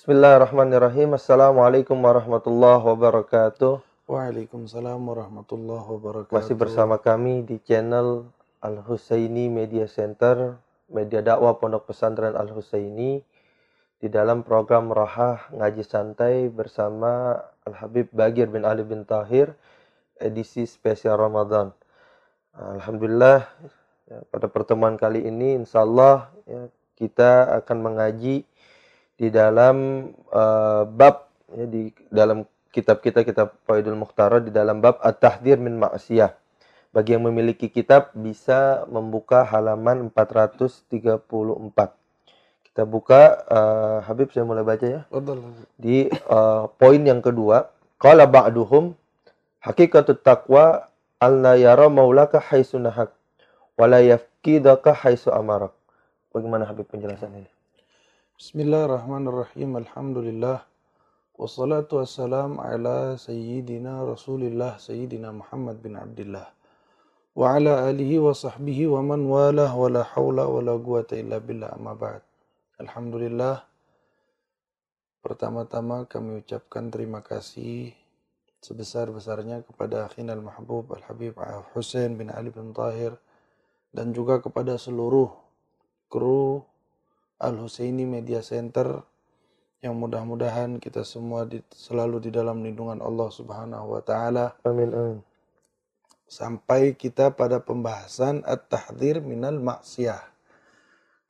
Bismillahirrahmanirrahim. Assalamualaikum warahmatullahi wabarakatuh. Waalaikumsalam warahmatullahi wabarakatuh. Masih bersama kami di channel Al Husaini Media Center, media dakwah Pondok Pesantren Al Husaini di dalam program Rahah Ngaji Santai bersama Al Habib Bagir bin Ali bin Tahir edisi spesial Ramadan. Alhamdulillah ya, pada pertemuan kali ini insya Allah ya, kita akan mengaji di dalam uh, bab ya, di dalam kitab kita kitab Faidul Mukhtara di dalam bab At-Tahdzir min Ma'siyah. Bagi yang memiliki kitab bisa membuka halaman 434. Kita buka uh, Habib saya mulai baca ya. Di uh, poin yang kedua, qala ba'duhum hakikatut taqwa alla yara maulaka haitsu nahak wa la amarak. Bagaimana Habib penjelasannya? Bismillahirrahmanirrahim. Alhamdulillah. Wassalatu wassalam ala sayyidina Rasulillah sayyidina Muhammad bin Abdullah wa ala alihi wa sahbihi wa man walah wa la hawla wa la quwata illa billah amma ba'd. Alhamdulillah. Pertama-tama kami ucapkan terima kasih sebesar-besarnya kepada Akhinal Mahbub Al-Habib Hussein bin Ali bin Tahir dan juga kepada seluruh kru Al-Husaini Media Center yang mudah-mudahan kita semua di, selalu di dalam lindungan Allah Subhanahu wa taala. Amin amin. Sampai kita pada pembahasan at-tahdzir minal maksiyah.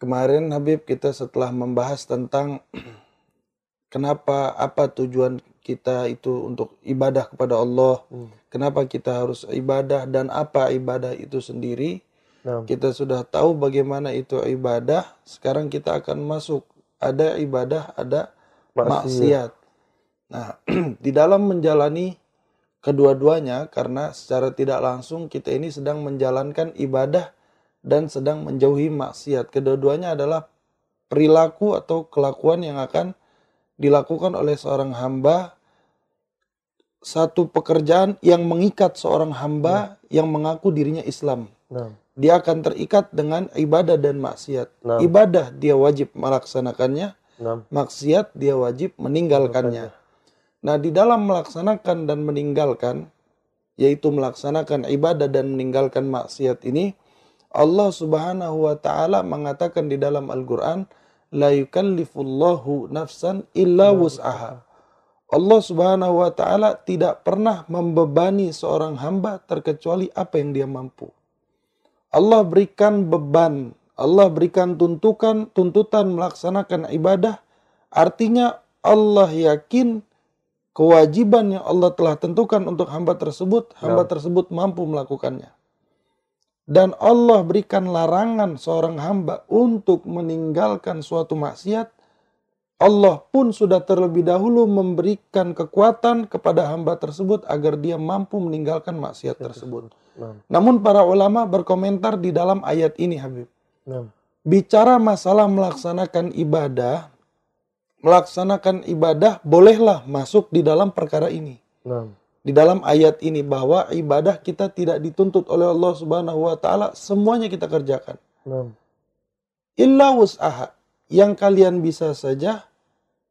Kemarin Habib kita setelah membahas tentang kenapa apa tujuan kita itu untuk ibadah kepada Allah, hmm. kenapa kita harus ibadah dan apa ibadah itu sendiri. Nah. Kita sudah tahu bagaimana itu ibadah, sekarang kita akan masuk ada ibadah, ada maksiat. Nah, di dalam menjalani kedua-duanya karena secara tidak langsung kita ini sedang menjalankan ibadah dan sedang menjauhi maksiat. Kedua-duanya adalah perilaku atau kelakuan yang akan dilakukan oleh seorang hamba satu pekerjaan yang mengikat seorang hamba nah. yang mengaku dirinya Islam. Nah. Dia akan terikat dengan ibadah dan maksiat. Nah. Ibadah dia wajib melaksanakannya, Nah. Maksiat dia wajib meninggalkannya. Nah, di dalam melaksanakan dan meninggalkan yaitu melaksanakan ibadah dan meninggalkan maksiat ini Allah Subhanahu wa taala mengatakan di dalam Al-Qur'an la yukallifullahu nafsan illa wus'aha. Allah Subhanahu wa taala tidak pernah membebani seorang hamba terkecuali apa yang dia mampu. Allah berikan beban Allah berikan tuntukan, tuntutan melaksanakan ibadah, artinya Allah yakin kewajiban yang Allah telah tentukan untuk hamba tersebut, hamba ya. tersebut mampu melakukannya. Dan Allah berikan larangan seorang hamba untuk meninggalkan suatu maksiat, Allah pun sudah terlebih dahulu memberikan kekuatan kepada hamba tersebut agar dia mampu meninggalkan maksiat tersebut. Nah. Namun para ulama berkomentar di dalam ayat ini Habib. Nah. Bicara masalah melaksanakan ibadah, melaksanakan ibadah bolehlah masuk di dalam perkara ini. Nah. Di dalam ayat ini bahwa ibadah kita tidak dituntut oleh Allah Subhanahu wa taala, semuanya kita kerjakan. Nah. Illa wus'aha, yang kalian bisa saja,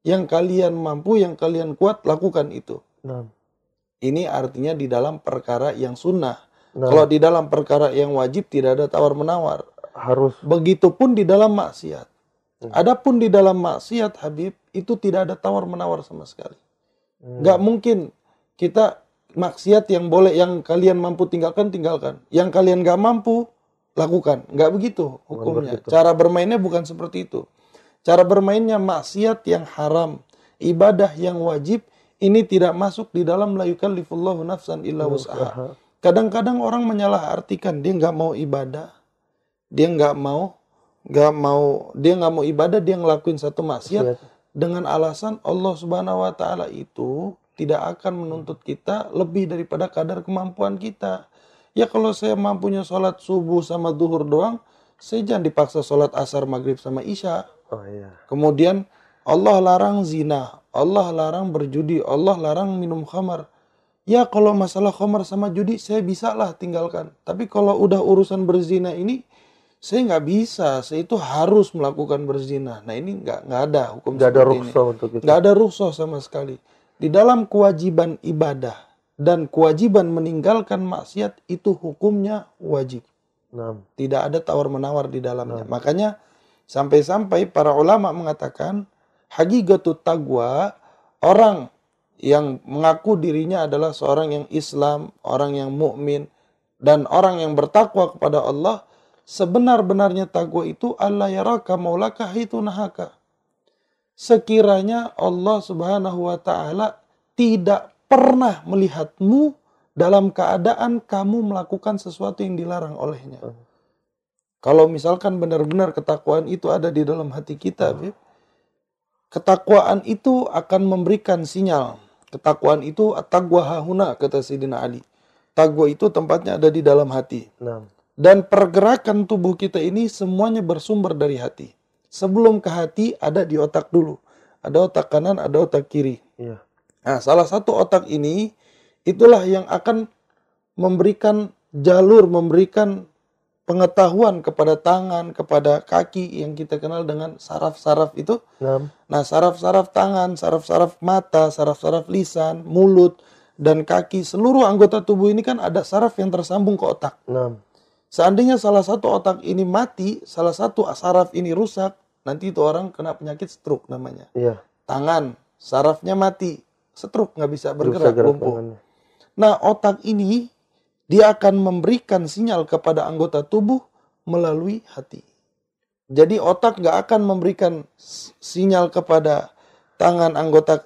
yang kalian mampu, yang kalian kuat lakukan itu. Nah. Ini artinya di dalam perkara yang sunnah. Nah. Kalau di dalam perkara yang wajib tidak ada tawar menawar harus begitupun di dalam maksiat. Hmm. Adapun di dalam maksiat Habib itu tidak ada tawar menawar sama sekali. Hmm. Gak mungkin kita maksiat yang boleh yang kalian mampu tinggalkan tinggalkan, yang kalian gak mampu lakukan. Gak begitu hukumnya. Cara bermainnya bukan seperti itu. Cara bermainnya maksiat yang haram, ibadah yang wajib ini tidak masuk di dalam la yukallifullahu nafsan illa wus'aha. Kadang-kadang orang menyalahartikan dia nggak mau ibadah, dia nggak mau nggak mau dia nggak mau ibadah dia ngelakuin satu maksiat dengan alasan Allah Subhanahu Wa Taala itu tidak akan menuntut kita lebih daripada kadar kemampuan kita. Ya kalau saya mampunya sholat subuh sama duhur doang, saya jangan dipaksa sholat asar maghrib sama isya. Oh, iya. Kemudian Allah larang zina, Allah larang berjudi, Allah larang minum khamar. Ya kalau masalah khamar sama judi saya bisa lah tinggalkan. Tapi kalau udah urusan berzina ini saya nggak bisa, saya itu harus melakukan berzina. Nah ini nggak nggak ada hukum Nggak ada rukhsah untuk itu. Nggak ada rukhsah sama sekali. Di dalam kewajiban ibadah dan kewajiban meninggalkan maksiat itu hukumnya wajib. Nah, Tidak ada tawar-menawar di dalamnya. Makanya sampai-sampai para ulama mengatakan haqiqatut taqwa orang yang mengaku dirinya adalah seorang yang Islam, orang yang mukmin dan orang yang bertakwa kepada Allah sebenar-benarnya takwa itu Allah yaraka maulaka hitu nahaka. Sekiranya Allah Subhanahu wa taala tidak pernah melihatmu dalam keadaan kamu melakukan sesuatu yang dilarang olehnya. Kalau misalkan benar-benar ketakwaan itu ada di dalam hati kita, Bib, ketakwaan itu akan memberikan sinyal. Ketakwaan itu taqwa hahuna kata Sayyidina Ali. Takwa itu tempatnya ada di dalam hati. nah, Dan pergerakan tubuh kita ini semuanya bersumber dari hati. Sebelum ke hati ada di otak dulu. Ada otak kanan, ada otak kiri. iya. Nah, salah satu otak ini itulah yang akan memberikan jalur, memberikan pengetahuan kepada tangan, kepada kaki yang kita kenal dengan saraf-saraf itu. Nah, Nah, saraf-saraf tangan, saraf-saraf mata, saraf-saraf lisan, mulut, dan kaki, seluruh anggota tubuh ini kan ada saraf yang tersambung ke otak. nah, Seandainya salah satu otak ini mati, salah satu saraf ini rusak, nanti itu orang kena penyakit stroke namanya. iya. Tangan, sarafnya mati, stroke nggak bisa bergerak, gerak lumpuh. Nah, otak ini dia akan memberikan sinyal kepada anggota tubuh melalui hati. Jadi otak nggak akan memberikan sinyal kepada tangan anggota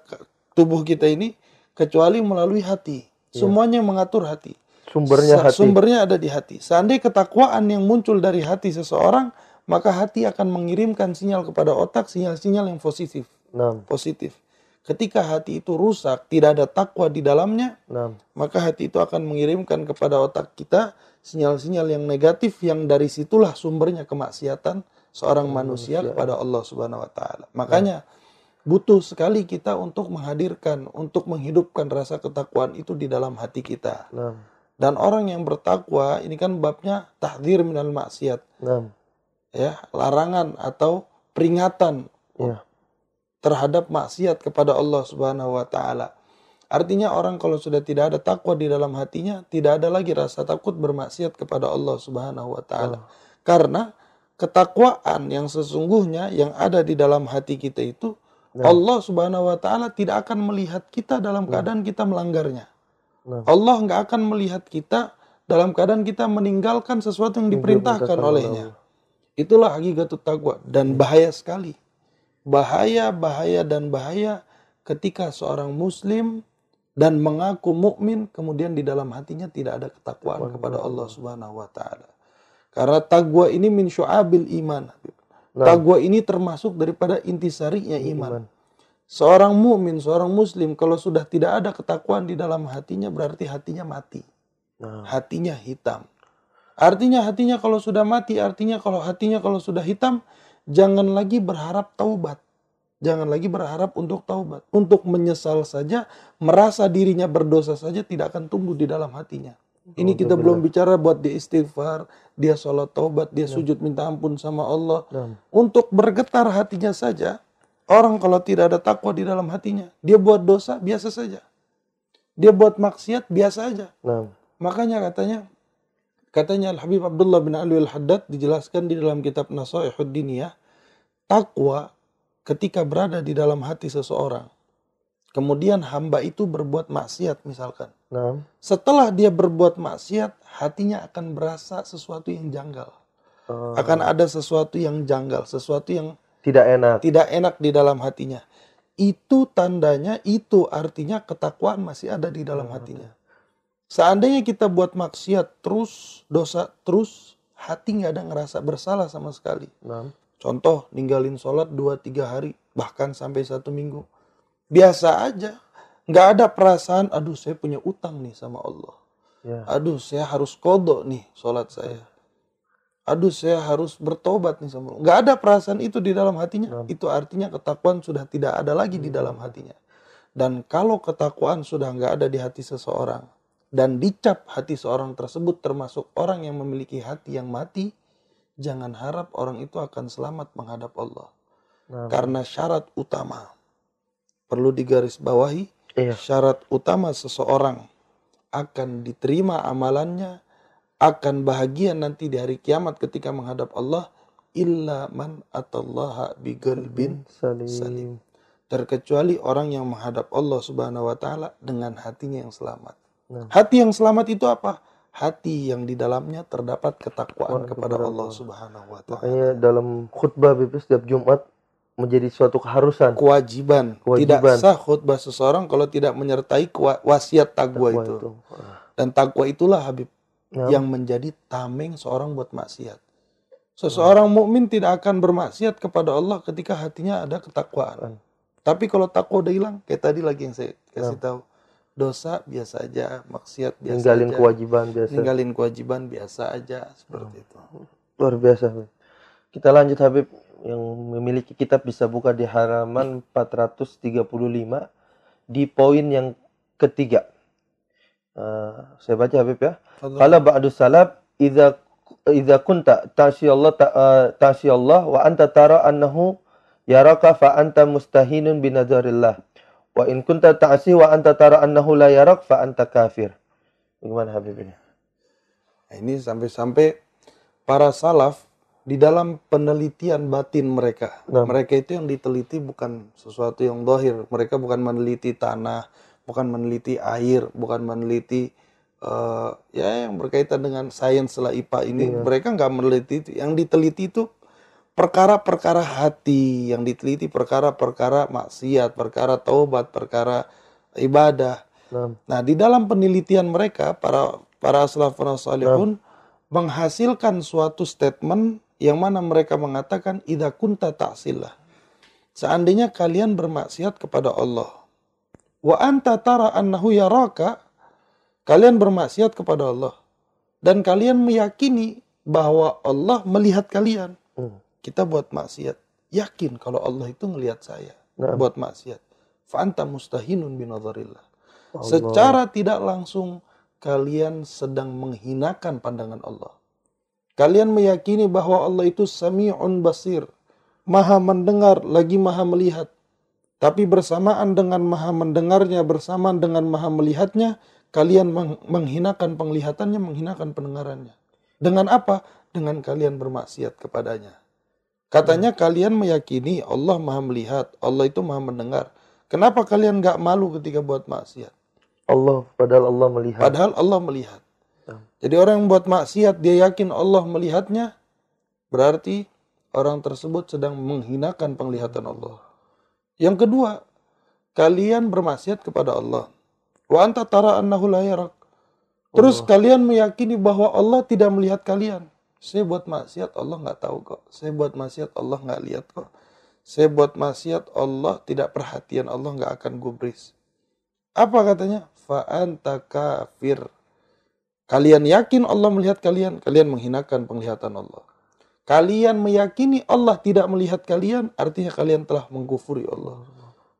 tubuh kita ini kecuali melalui hati. Semuanya mengatur hati. Sumbernya hati. Sumbernya ada di hati. Seandainya ketakwaan yang muncul dari hati seseorang, maka hati akan mengirimkan sinyal kepada otak sinyal-sinyal yang positif. Nah, Positif. Ketika hati itu rusak, tidak ada takwa di dalamnya, nah, maka hati itu akan mengirimkan kepada otak kita sinyal-sinyal yang negatif yang dari situlah sumbernya kemaksiatan seorang manusia kepada Allah Subhanahu wa taala. Makanya butuh sekali kita untuk menghadirkan, untuk menghidupkan rasa ketakwaan itu di dalam hati kita. nah, Dan orang yang bertakwa ini kan babnya tahdzir minal maksiat, nah, ya, larangan atau peringatan iya. Terhadap maksiat kepada Allah Subhanahu wa taala. Artinya orang kalau sudah tidak ada takwa di dalam hatinya, tidak ada lagi rasa takut bermaksiat kepada Allah Subhanahu wa taala. Karena ketakwaan yang sesungguhnya yang ada di dalam hati kita itu Allah Subhanahu wa taala tidak akan melihat kita dalam keadaan kita melanggarnya. Nah. Allah nggak akan melihat kita dalam keadaan kita meninggalkan sesuatu yang diperintahkan diperintahkan oleh olehnya. Itulah hakikatul takwa dan bahaya sekali. Bahaya, bahaya dan bahaya ketika seorang muslim dan mengaku mukmin kemudian di dalam hatinya tidak ada ketakwaan kepada Allah Subhanahu wa taala. Karena takwa ini min syu'abil iman. Nah. Takwa ini termasuk daripada intisarinya iman. Iman. Seorang mukmin, seorang muslim kalau sudah tidak ada ketakwaan di dalam hatinya berarti hatinya mati. Nah, Hatinya hitam. Artinya hatinya kalau sudah mati, artinya kalau hatinya kalau sudah hitam, jangan lagi berharap taubat. Jangan lagi berharap untuk taubat. Untuk menyesal saja, merasa dirinya berdosa saja tidak akan tumbuh di dalam hatinya. Ini kita belum bicara buat dia istighfar, dia sholat taubat, dia sujud minta ampun sama Allah. nah, Untuk bergetar hatinya saja, orang kalau tidak ada takwa di dalam hatinya, dia buat dosa biasa saja. Dia buat maksiat biasa aja. nah, Makanya katanya katanya Al Habib Abdullah bin Ali Al Haddad dijelaskan di dalam kitab Nasaihud Diniyah, takwa ketika berada di dalam hati seseorang. Kemudian hamba itu berbuat maksiat misalkan. nah, Setelah dia berbuat maksiat, hatinya akan berasa sesuatu yang janggal. eh, Akan ada sesuatu yang janggal, sesuatu yang tidak enak. tidak enak di dalam hatinya. Itu tandanya, itu artinya ketakwaan masih ada di dalam hatinya. Seandainya kita buat maksiat terus, dosa terus, hati nggak ada ngerasa bersalah sama sekali. Nah, Contoh, ninggalin sholat 2-3 hari, bahkan sampai satu minggu. Biasa aja. Nggak ada perasaan, aduh saya punya utang nih sama Allah. ya, Aduh saya harus kodok nih sholat saya. Aduh saya harus bertobat nih sama Allah. Nggak ada perasaan itu di dalam hatinya. Itu artinya ketakwaan sudah tidak ada lagi di dalam hatinya. Dan kalau ketakwaan sudah nggak ada di hati seseorang. Dan dicap hati seorang tersebut termasuk orang yang memiliki hati yang mati. jangan harap orang itu akan selamat menghadap Allah. Nah, Karena syarat utama perlu digarisbawahi, iya. syarat utama seseorang akan diterima amalannya, akan bahagia nanti di hari kiamat ketika menghadap Allah, illa man atallaha biqalbin salim. salim. terkecuali orang yang menghadap Allah Subhanahu wa taala dengan hatinya yang selamat. Nah. Hati yang selamat itu apa? Hati yang di dalamnya terdapat ketakwaan kepada Allah Allah. Subhanahu wa taala. Makanya dalam khutbah Bib setiap Jumat menjadi suatu keharusan. Kewajiban. Kewajiban. Tidak sah khutbah seseorang kalau tidak menyertai wasiat takwa Takwa itu. Ah. Dan takwa itulah Habib Nah, yang menjadi tameng seorang buat maksiat. Seseorang mukmin tidak akan bermaksiat kepada Allah ketika hatinya ada ketakwaan. Tapi kalau takwa udah hilang, kayak tadi lagi yang saya kasih tahu, dosa biasa aja, maksiat biasa ninggalin aja, kewajiban biasa. ninggalin kewajiban biasa aja seperti itu. Luar biasa. Kita lanjut Habib yang memiliki kitab bisa buka di halaman 435 di poin yang ketiga. Eh, saya baca Habib ya. Qala ba'du salaf idza idza kunta ta'si Allah ta- eh, wa anta tara annahu yaraka fa anta mustahinun bi nadzarillah. Wa in kunta ta'si wa anta tara annahu la yarak fa anta kafir. Bagaimana Habib ini? Nah, ini sampai-sampai para salaf di dalam penelitian batin mereka. Nah. Mereka itu yang diteliti bukan sesuatu yang dohir. Mereka bukan meneliti tanah, bukan meneliti air, bukan meneliti eh, ya yang berkaitan dengan sains lah IPA ini. Iya. Mereka nggak meneliti itu. Yang diteliti itu perkara-perkara hati, yang diteliti perkara-perkara maksiat, perkara taubat, perkara ibadah. Nah, Nah, di dalam penelitian mereka para para salafun salihun menghasilkan suatu statement yang mana mereka mengatakan idza kunta ta'sillah. Seandainya kalian bermaksiat kepada Allah wa anta tara annahu yaraka kalian bermaksiat kepada Allah dan kalian meyakini bahwa Allah melihat kalian. hmm. Kita buat maksiat, yakin kalau Allah itu ngelihat saya Nah. buat maksiat. Fa anta mustahinun binadharillah. Allah. Secara tidak langsung kalian sedang menghinakan pandangan Allah. Kalian meyakini bahwa Allah itu sami'un basir, maha mendengar lagi maha melihat. Tapi bersamaan dengan maha mendengarnya, bersamaan dengan maha melihatnya, kalian meng- menghinakan penglihatannya, menghinakan pendengarannya. Dengan apa? Dengan kalian bermaksiat kepadanya. Katanya kalian meyakini Allah maha melihat, Allah itu maha mendengar. Kenapa kalian nggak malu ketika buat maksiat? Allah padahal Allah melihat. Padahal Allah melihat. Ya. Jadi orang yang buat maksiat dia yakin Allah melihatnya, berarti orang tersebut sedang menghinakan penglihatan Allah. Yang kedua, kalian bermaksiat kepada Allah. Wa anta tara annahu la yarak. Terus kalian meyakini bahwa Allah tidak melihat kalian. Saya buat maksiat Allah nggak tahu kok. Saya buat maksiat Allah nggak lihat kok. Saya buat maksiat Allah tidak perhatian Allah nggak akan gubris. Apa katanya? Fa anta kafir. Kalian yakin Allah melihat kalian, kalian menghinakan penglihatan Allah. Kalian meyakini Allah tidak melihat kalian, artinya kalian telah mengkufuri Allah.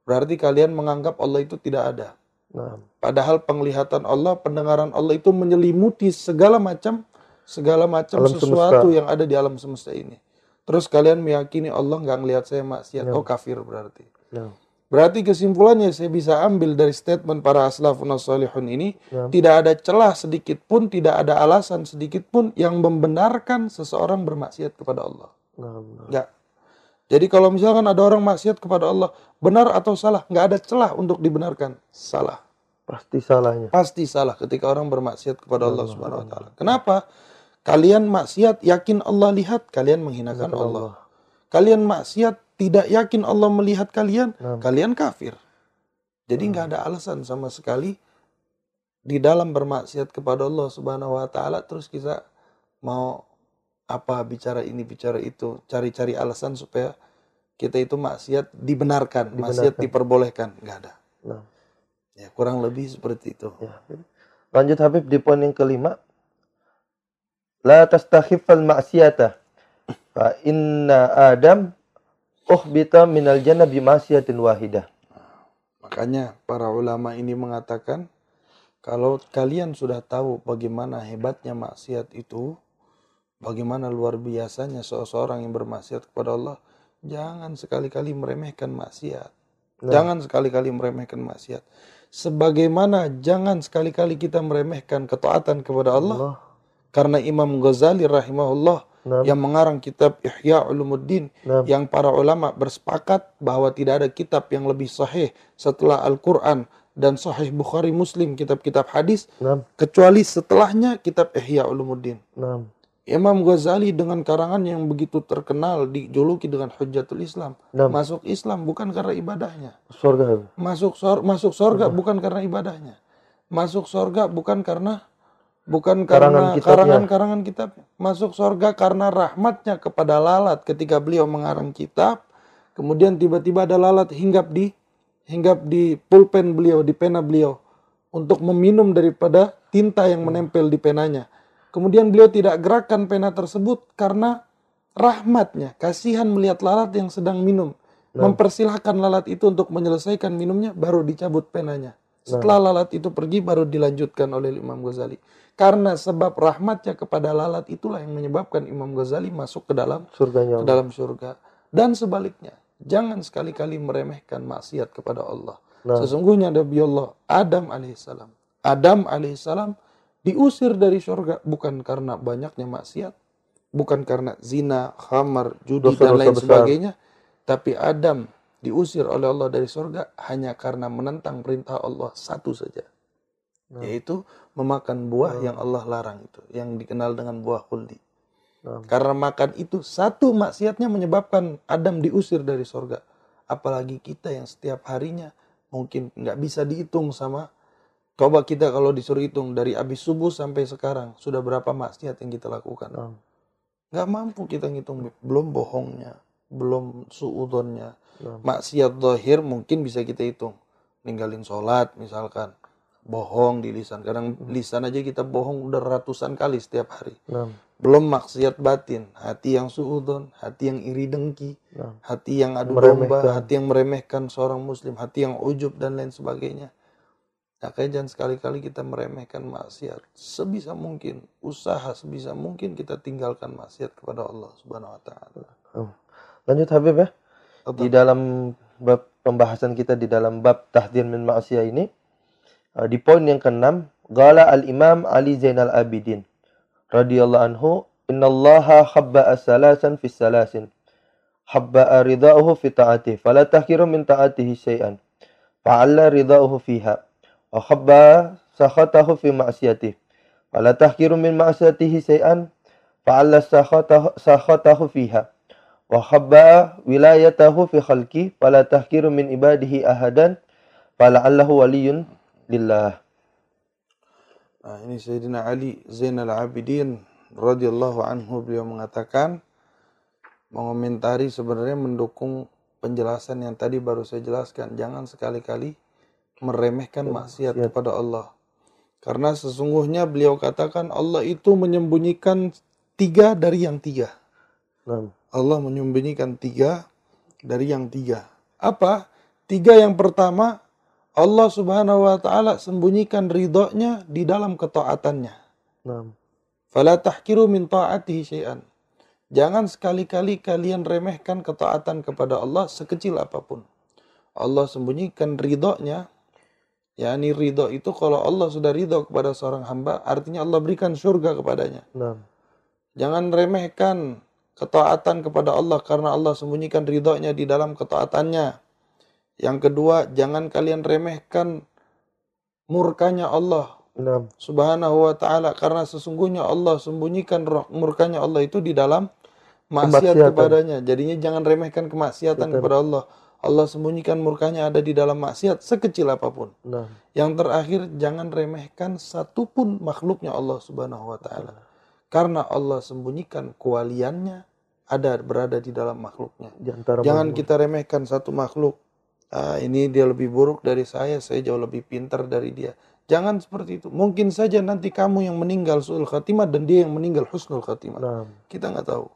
Berarti kalian menganggap Allah itu tidak ada. Nah, Padahal penglihatan Allah, pendengaran Allah itu menyelimuti segala macam segala macam Alam sesuatu semesta. yang ada di alam semesta ini. Terus kalian meyakini Allah nggak ngelihat saya maksiat, Ya. oh kafir berarti. nah, Berarti kesimpulannya saya bisa ambil dari statement para aslafun salihun ini Ya. tidak ada celah sedikit pun, tidak ada alasan sedikit pun yang membenarkan seseorang bermaksiat kepada Allah. nah. Enggak. Jadi kalau misalkan ada orang maksiat kepada Allah, benar atau salah, nggak ada celah untuk dibenarkan. Salah. Pasti salahnya. Pasti salah ketika orang bermaksiat kepada Allah Subhanahu wa taala. Kenapa? Kalian maksiat yakin Allah lihat, kalian menghinakan Menghinakan Allah. Kalian maksiat tidak yakin Allah melihat kalian, Nah. kalian kafir. Jadi nggak ada alasan sama sekali di dalam bermaksiat kepada Allah Subhanahu wa taala terus kita mau apa bicara ini bicara itu, cari-cari alasan supaya kita itu maksiat dibenarkan, maksiat Dibenarkan. diperbolehkan, nggak ada. Nah, Ya, kurang lebih seperti itu. ya. Lanjut Habib di poin yang kelima. La tastakhifal ma'siyata. Fa inna Adam uhbita minal jannah bima'siyatin wahidah. Makanya para ulama ini mengatakan kalau kalian sudah tahu bagaimana hebatnya maksiat itu, bagaimana luar biasanya seseorang yang bermaksiat kepada Allah, jangan sekali-kali meremehkan maksiat. Nah. Jangan sekali-kali meremehkan maksiat. Sebagaimana jangan sekali-kali kita meremehkan ketaatan kepada Allah. Allah. Karena Imam Ghazali rahimahullah Nah. yang mengarang kitab Ihya Ulumuddin Nah. yang para ulama bersepakat bahwa tidak ada kitab yang lebih sahih setelah Al-Quran dan Sahih Bukhari Muslim kitab-kitab hadis Nah. kecuali setelahnya kitab Ihya Ulumuddin. Nah. Imam Ghazali dengan karangan yang begitu terkenal dijuluki dengan Hujjatul Islam. Nah. Masuk Islam bukan karena ibadahnya. Surga. Masuk sor masuk sorga bukan karena ibadahnya. Masuk sorga bukan karena bukan Karangan karena kitabnya. karangan-karangan kitab. Masuk sorga karena rahmatnya kepada lalat ketika beliau mengarang kitab. Kemudian tiba-tiba ada lalat hinggap di hinggap di pulpen beliau, di pena beliau untuk meminum daripada tinta yang menempel di penanya. Kemudian beliau tidak gerakkan pena tersebut karena rahmatnya, kasihan melihat lalat yang sedang minum. Mempersilahkan lalat itu untuk menyelesaikan minumnya, baru dicabut penanya. Setelah lalat itu pergi, baru dilanjutkan oleh Imam Ghazali. Karena sebab rahmatnya kepada lalat itulah yang menyebabkan Imam Ghazali masuk ke dalam Surganya ke dalam surga. Dan sebaliknya, jangan sekali-kali meremehkan maksiat kepada Allah. Nah. Sesungguhnya Nabi Allah Adam alaihissalam. Adam alaihissalam diusir dari surga bukan karena banyaknya maksiat, bukan karena zina, khamar, judi Dosa-dosa dan lain besar. sebagainya, tapi Adam diusir oleh Allah dari surga hanya karena menentang perintah Allah satu saja, Nah. yaitu memakan buah yang Allah larang itu, yang dikenal dengan buah khuldi. Nah. Karena makan itu satu maksiatnya menyebabkan Adam diusir dari sorga. Apalagi kita yang setiap harinya mungkin nggak bisa dihitung sama. Coba kita kalau disuruh hitung dari abis subuh sampai sekarang sudah berapa maksiat yang kita lakukan. Nah. Nggak mampu kita ngitung. Belum bohongnya, belum suudonnya. Nah. Maksiat dohir mungkin bisa kita hitung. Ninggalin sholat misalkan. Bohong di lisan. Kadang lisan aja kita bohong udah ratusan kali setiap hari. Nah. Belum maksiat batin, hati yang suudon, hati yang iri dengki, Nah. hati yang adu domba, hati yang meremehkan seorang muslim, hati yang ujub dan lain sebagainya. Makanya jangan sekali-kali kita meremehkan maksiat. Sebisa mungkin, usaha sebisa mungkin kita tinggalkan maksiat kepada Allah Subhanahu wa taala. Lanjut Habib ya. Di dalam bab pembahasan kita di dalam bab tahdir min ma'siyah ini uh, di poin yang keenam Gala al-Imam Ali Zainal Abidin radhiyallahu anhu innallaha khabba'a salasan fi salasin habba'a rida'uhu fi ta'atihi fala tahkiru min ta'atihi syai'an fa'alla rida'uhu fiha wa khabba'a sakhatahu fi ma'siyatihi fala tahkiru min ma'siyatihi syai'an fa'alla sakhatahu, fiha wa khabba wilayatahu fi khalqi fala tahkiru min ibadihi ahadan fala'allahu waliyun lillah Nah, ini Sayyidina Ali Zainal Abidin radhiyallahu anhu beliau mengatakan mengomentari sebenarnya mendukung penjelasan yang tadi baru saya jelaskan. Jangan sekali-kali meremehkan maksiat maksiat. kepada Allah. Karena sesungguhnya beliau katakan Allah itu menyembunyikan tiga dari yang tiga. Allah menyembunyikan tiga dari yang tiga. Apa? Tiga yang pertama, Allah subhanahu wa ta'ala sembunyikan ridhonya di dalam ketaatannya. nah, Fala tahkiru min ta'atihi syai'an. Jangan sekali-kali kalian remehkan ketaatan kepada Allah sekecil apa pun. Allah sembunyikan ridhonya. yakni ridho itu kalau Allah sudah ridho kepada seorang hamba, artinya Allah berikan surga kepadanya. nah, Jangan remehkan ketaatan kepada Allah karena Allah sembunyikan ridhonya di dalam ketaatannya. Yang kedua, jangan kalian remehkan murkanya Allah nah, subhanahu wa ta'ala karena sesungguhnya Allah sembunyikan murkanya Allah itu di dalam maksiat kepadanya. Jadinya jangan remehkan kemaksiatan Betul. kepada Allah. Allah sembunyikan murkanya ada di dalam maksiat sekecil apa pun. nah, Yang terakhir, jangan remehkan satupun makhluknya Allah subhanahu wa ta'ala. Karena Allah sembunyikan kewaliannya ada berada di dalam makhluknya. di Jangan makhluk. kita remehkan satu makhluk. Ah, ini dia lebih buruk dari saya, saya jauh lebih pintar dari dia. Jangan seperti itu. Mungkin saja nanti kamu yang meninggal suul khatimah dan dia yang meninggal husnul khatimah. nah, Kita nggak tahu.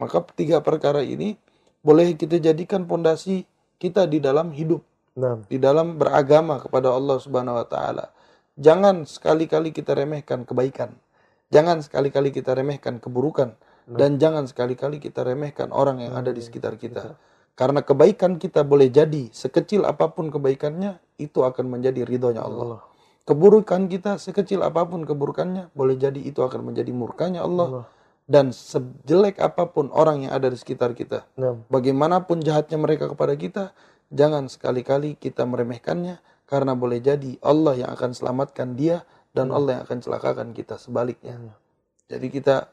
Maka tiga perkara ini boleh kita jadikan pondasi kita di dalam hidup, nah, di dalam beragama kepada Allah Subhanahu wa taala. Jangan sekali-kali kita remehkan kebaikan. Jangan sekali-kali kita remehkan keburukan dan jangan sekali-kali kita remehkan orang yang ada di sekitar kita. Karena kebaikan kita boleh jadi sekecil apa pun kebaikannya itu akan menjadi ridhonya Allah. Keburukan kita sekecil apa pun keburukannya boleh jadi itu akan menjadi murkanya Allah. Dan sejelek apa pun orang yang ada di sekitar kita, Nah, bagaimanapun jahatnya mereka kepada kita, jangan sekali-kali kita meremehkannya karena boleh jadi Allah yang akan selamatkan dia dan Allah yang akan celakakan kita sebaliknya. Jadi kita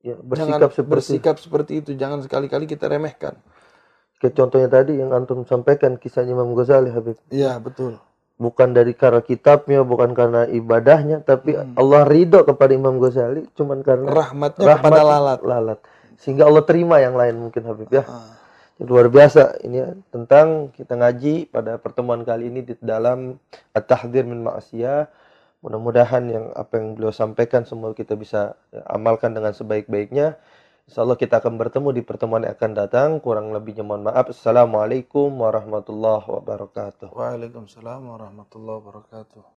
ya, jangan bersikap seperti bersikap seperti itu, jangan sekali-kali kita remehkan. kayak contohnya tadi yang antum sampaikan kisahnya Imam Ghazali Habib. Iya, betul. Bukan dari karena kitabnya, bukan karena ibadahnya, tapi Allah ridho kepada Imam Ghazali cuman karena Rahmatnya kepada lalat. lalat. Sehingga Allah terima yang lain mungkin Habib ya. Ah, Luar biasa ini ya, tentang kita ngaji pada pertemuan kali ini di dalam At-Tahdzir min Ma'siyah. Mudah-mudahan yang apa yang beliau sampaikan semua kita bisa ya, amalkan dengan sebaik-baiknya. Insya Allah kita akan bertemu di pertemuan yang akan datang. Kurang lebihnya mohon maaf. Assalamualaikum warahmatullahi wabarakatuh. Waalaikumsalam warahmatullahi wabarakatuh.